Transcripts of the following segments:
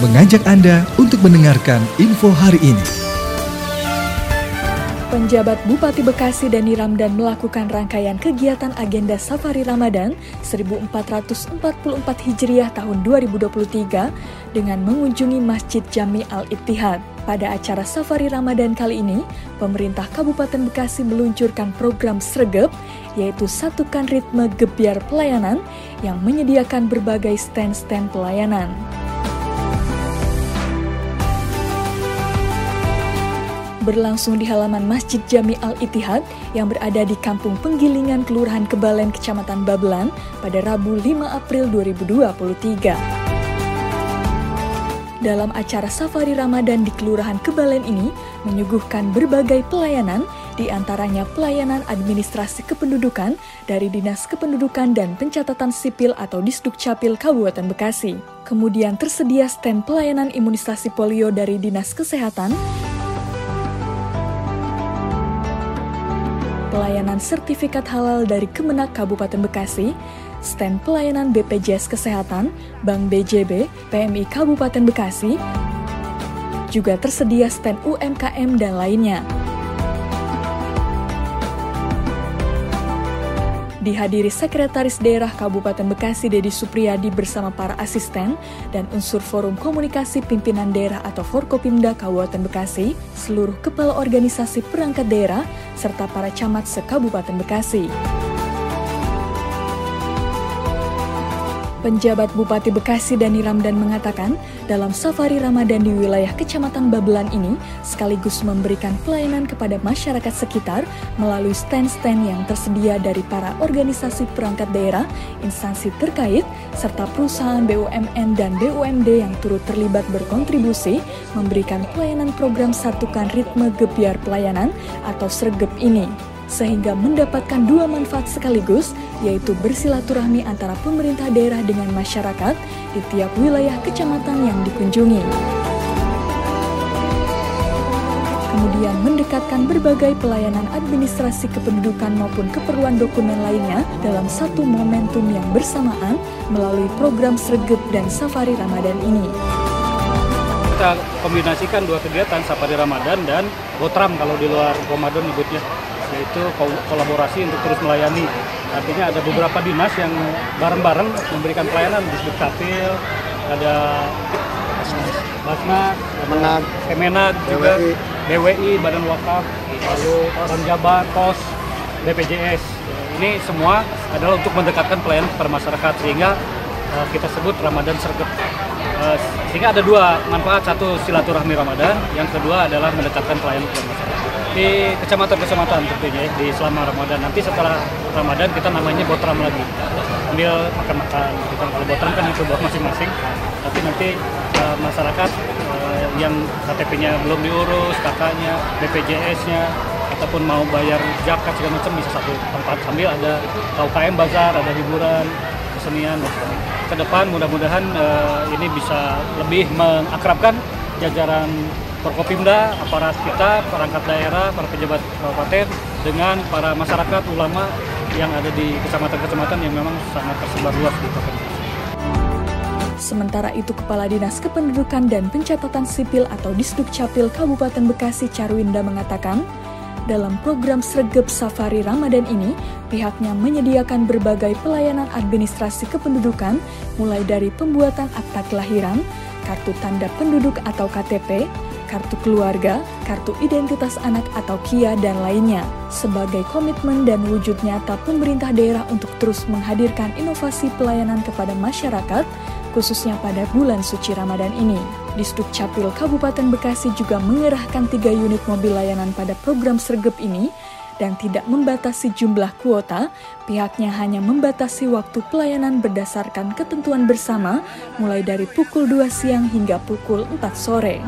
mengajak Anda untuk mendengarkan info hari ini. Penjabat Bupati Bekasi Dani Ramdan melakukan rangkaian kegiatan agenda Safari Ramadan 1444 Hijriah tahun 2023 dengan mengunjungi Masjid Jami Al-Ittihad. Pada acara Safari Ramadan kali ini, pemerintah Kabupaten Bekasi meluncurkan program Sregep, yaitu satukan ritme gebiar pelayanan yang menyediakan berbagai stand-stand pelayanan. Berlangsung di halaman Masjid Jami Al-Ittihad yang berada di Kampung Penggilingan Kelurahan Kebalen, Kecamatan Babelan pada Rabu 5 April 2023. Dalam acara Safari Ramadan di Kelurahan Kebalen ini menyuguhkan berbagai pelayanan, di antaranya pelayanan administrasi kependudukan dari Dinas Kependudukan dan Pencatatan Sipil atau Disduk Capil Kabupaten Bekasi. Kemudian tersedia stand pelayanan imunisasi polio dari Dinas Kesehatan, pelayanan sertifikat halal dari Kemenak Kabupaten Bekasi, stand pelayanan BPJS Kesehatan, Bank BJB, PMI Kabupaten Bekasi, juga tersedia stand UMKM dan lainnya. Dihadiri Sekretaris Daerah Kabupaten Bekasi Dedi Supriyadi bersama para asisten dan unsur Forum Komunikasi Pimpinan Daerah atau Forkopimda Kabupaten Bekasi, seluruh kepala organisasi perangkat daerah, serta para camat se-Kabupaten Bekasi. Penjabat Bupati Bekasi Dani Ramdan mengatakan, dalam safari Ramadan di wilayah Kecamatan Babelan ini sekaligus memberikan pelayanan kepada masyarakat sekitar melalui stand-stand yang tersedia dari para organisasi perangkat daerah, instansi terkait, serta perusahaan BUMN dan BUMD yang turut terlibat berkontribusi memberikan pelayanan program Satukan Ritme Gebiar Pelayanan atau SREGEP ini sehingga mendapatkan dua manfaat sekaligus, yaitu bersilaturahmi antara pemerintah daerah dengan masyarakat di tiap wilayah kecamatan yang dikunjungi. Kemudian mendekatkan berbagai pelayanan administrasi kependudukan maupun keperluan dokumen lainnya dalam satu momentum yang bersamaan melalui program Sregep dan Safari Ramadan ini. Kita kombinasikan dua kegiatan Safari Ramadan dan Botram kalau di luar Ramadan nyebutnya yaitu kolaborasi untuk terus melayani. Artinya ada beberapa dinas yang bareng-bareng memberikan pelayanan di Kapil, ada Basnas, Kemenag, Kemenag juga, BWI, Badan Wakaf, lalu Jabar, POS, BPJS. Ini semua adalah untuk mendekatkan pelayanan kepada masyarakat sehingga uh, kita sebut Ramadan Sergap. Uh, sehingga ada dua manfaat, satu silaturahmi Ramadan, yang kedua adalah mendekatkan pelayanan kepada masyarakat di kecamatan-kecamatan tentunya ya, di selama Ramadan. Nanti setelah Ramadan kita namanya botram lagi. Ambil makan-makan. Kita kalau botram kan itu buat masing-masing. Tapi nanti uh, masyarakat uh, yang KTP-nya belum diurus, kakaknya, BPJS-nya, ataupun mau bayar zakat segala macam bisa satu tempat sambil ada UKM bazar, ada hiburan, kesenian. Ke depan mudah-mudahan uh, ini bisa lebih mengakrabkan jajaran Forkopimda, aparat kita, perangkat daerah, para pejabat kabupaten dengan para masyarakat ulama yang ada di kecamatan-kecamatan yang memang sangat tersebar luas di provinsi. Sementara itu Kepala Dinas Kependudukan dan Pencatatan Sipil atau Disduk Capil Kabupaten Bekasi Carwinda mengatakan, dalam program Sregep Safari Ramadan ini, pihaknya menyediakan berbagai pelayanan administrasi kependudukan, mulai dari pembuatan akta kelahiran, kartu tanda penduduk atau KTP, kartu keluarga, kartu identitas anak atau KIA, dan lainnya. Sebagai komitmen dan wujud nyata pemerintah daerah untuk terus menghadirkan inovasi pelayanan kepada masyarakat, khususnya pada bulan suci Ramadan ini. Disduk Capil Kabupaten Bekasi juga mengerahkan tiga unit mobil layanan pada program sergep ini, dan tidak membatasi jumlah kuota, pihaknya hanya membatasi waktu pelayanan berdasarkan ketentuan bersama mulai dari pukul 2 siang hingga pukul 4 sore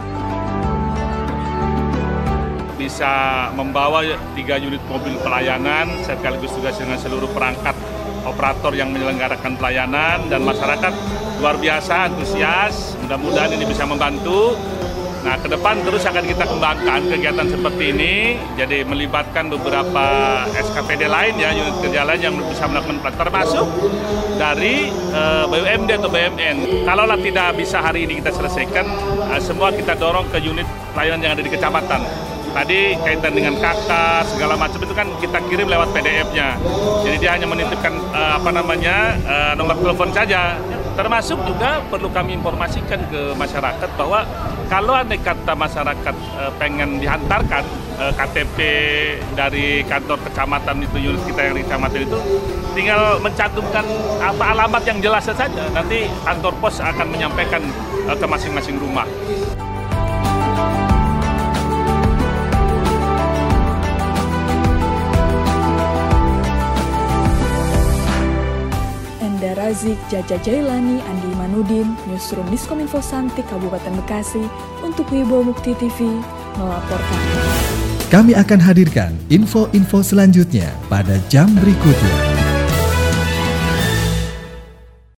bisa membawa tiga unit mobil pelayanan sekaligus juga dengan seluruh perangkat operator yang menyelenggarakan pelayanan dan masyarakat luar biasa antusias mudah-mudahan ini bisa membantu Nah, ke depan terus akan kita kembangkan kegiatan seperti ini, jadi melibatkan beberapa SKPD lain ya, unit kerja lain yang bisa melakukan pelatihan, termasuk dari uh, eh, BUMD atau BMN. Kalaulah tidak bisa hari ini kita selesaikan, uh, semua kita dorong ke unit pelayanan yang ada di kecamatan. Tadi kaitan dengan kakak segala macam itu kan kita kirim lewat PDF-nya. Jadi dia hanya menitipkan uh, apa namanya uh, nomor telepon saja. Termasuk juga perlu kami informasikan ke masyarakat bahwa kalau ada kata masyarakat uh, pengen dihantarkan uh, KTP dari kantor kecamatan itu unit kita yang di kecamatan itu tinggal mencantumkan apa alamat yang jelas saja. Nanti kantor pos akan menyampaikan uh, ke masing-masing rumah. Razik, Jaja Jailani, Andi Manudin, Newsroom Diskominfo Santik Kabupaten Bekasi untuk Wibo Mukti TV melaporkan. Kami akan hadirkan info-info selanjutnya pada jam berikutnya.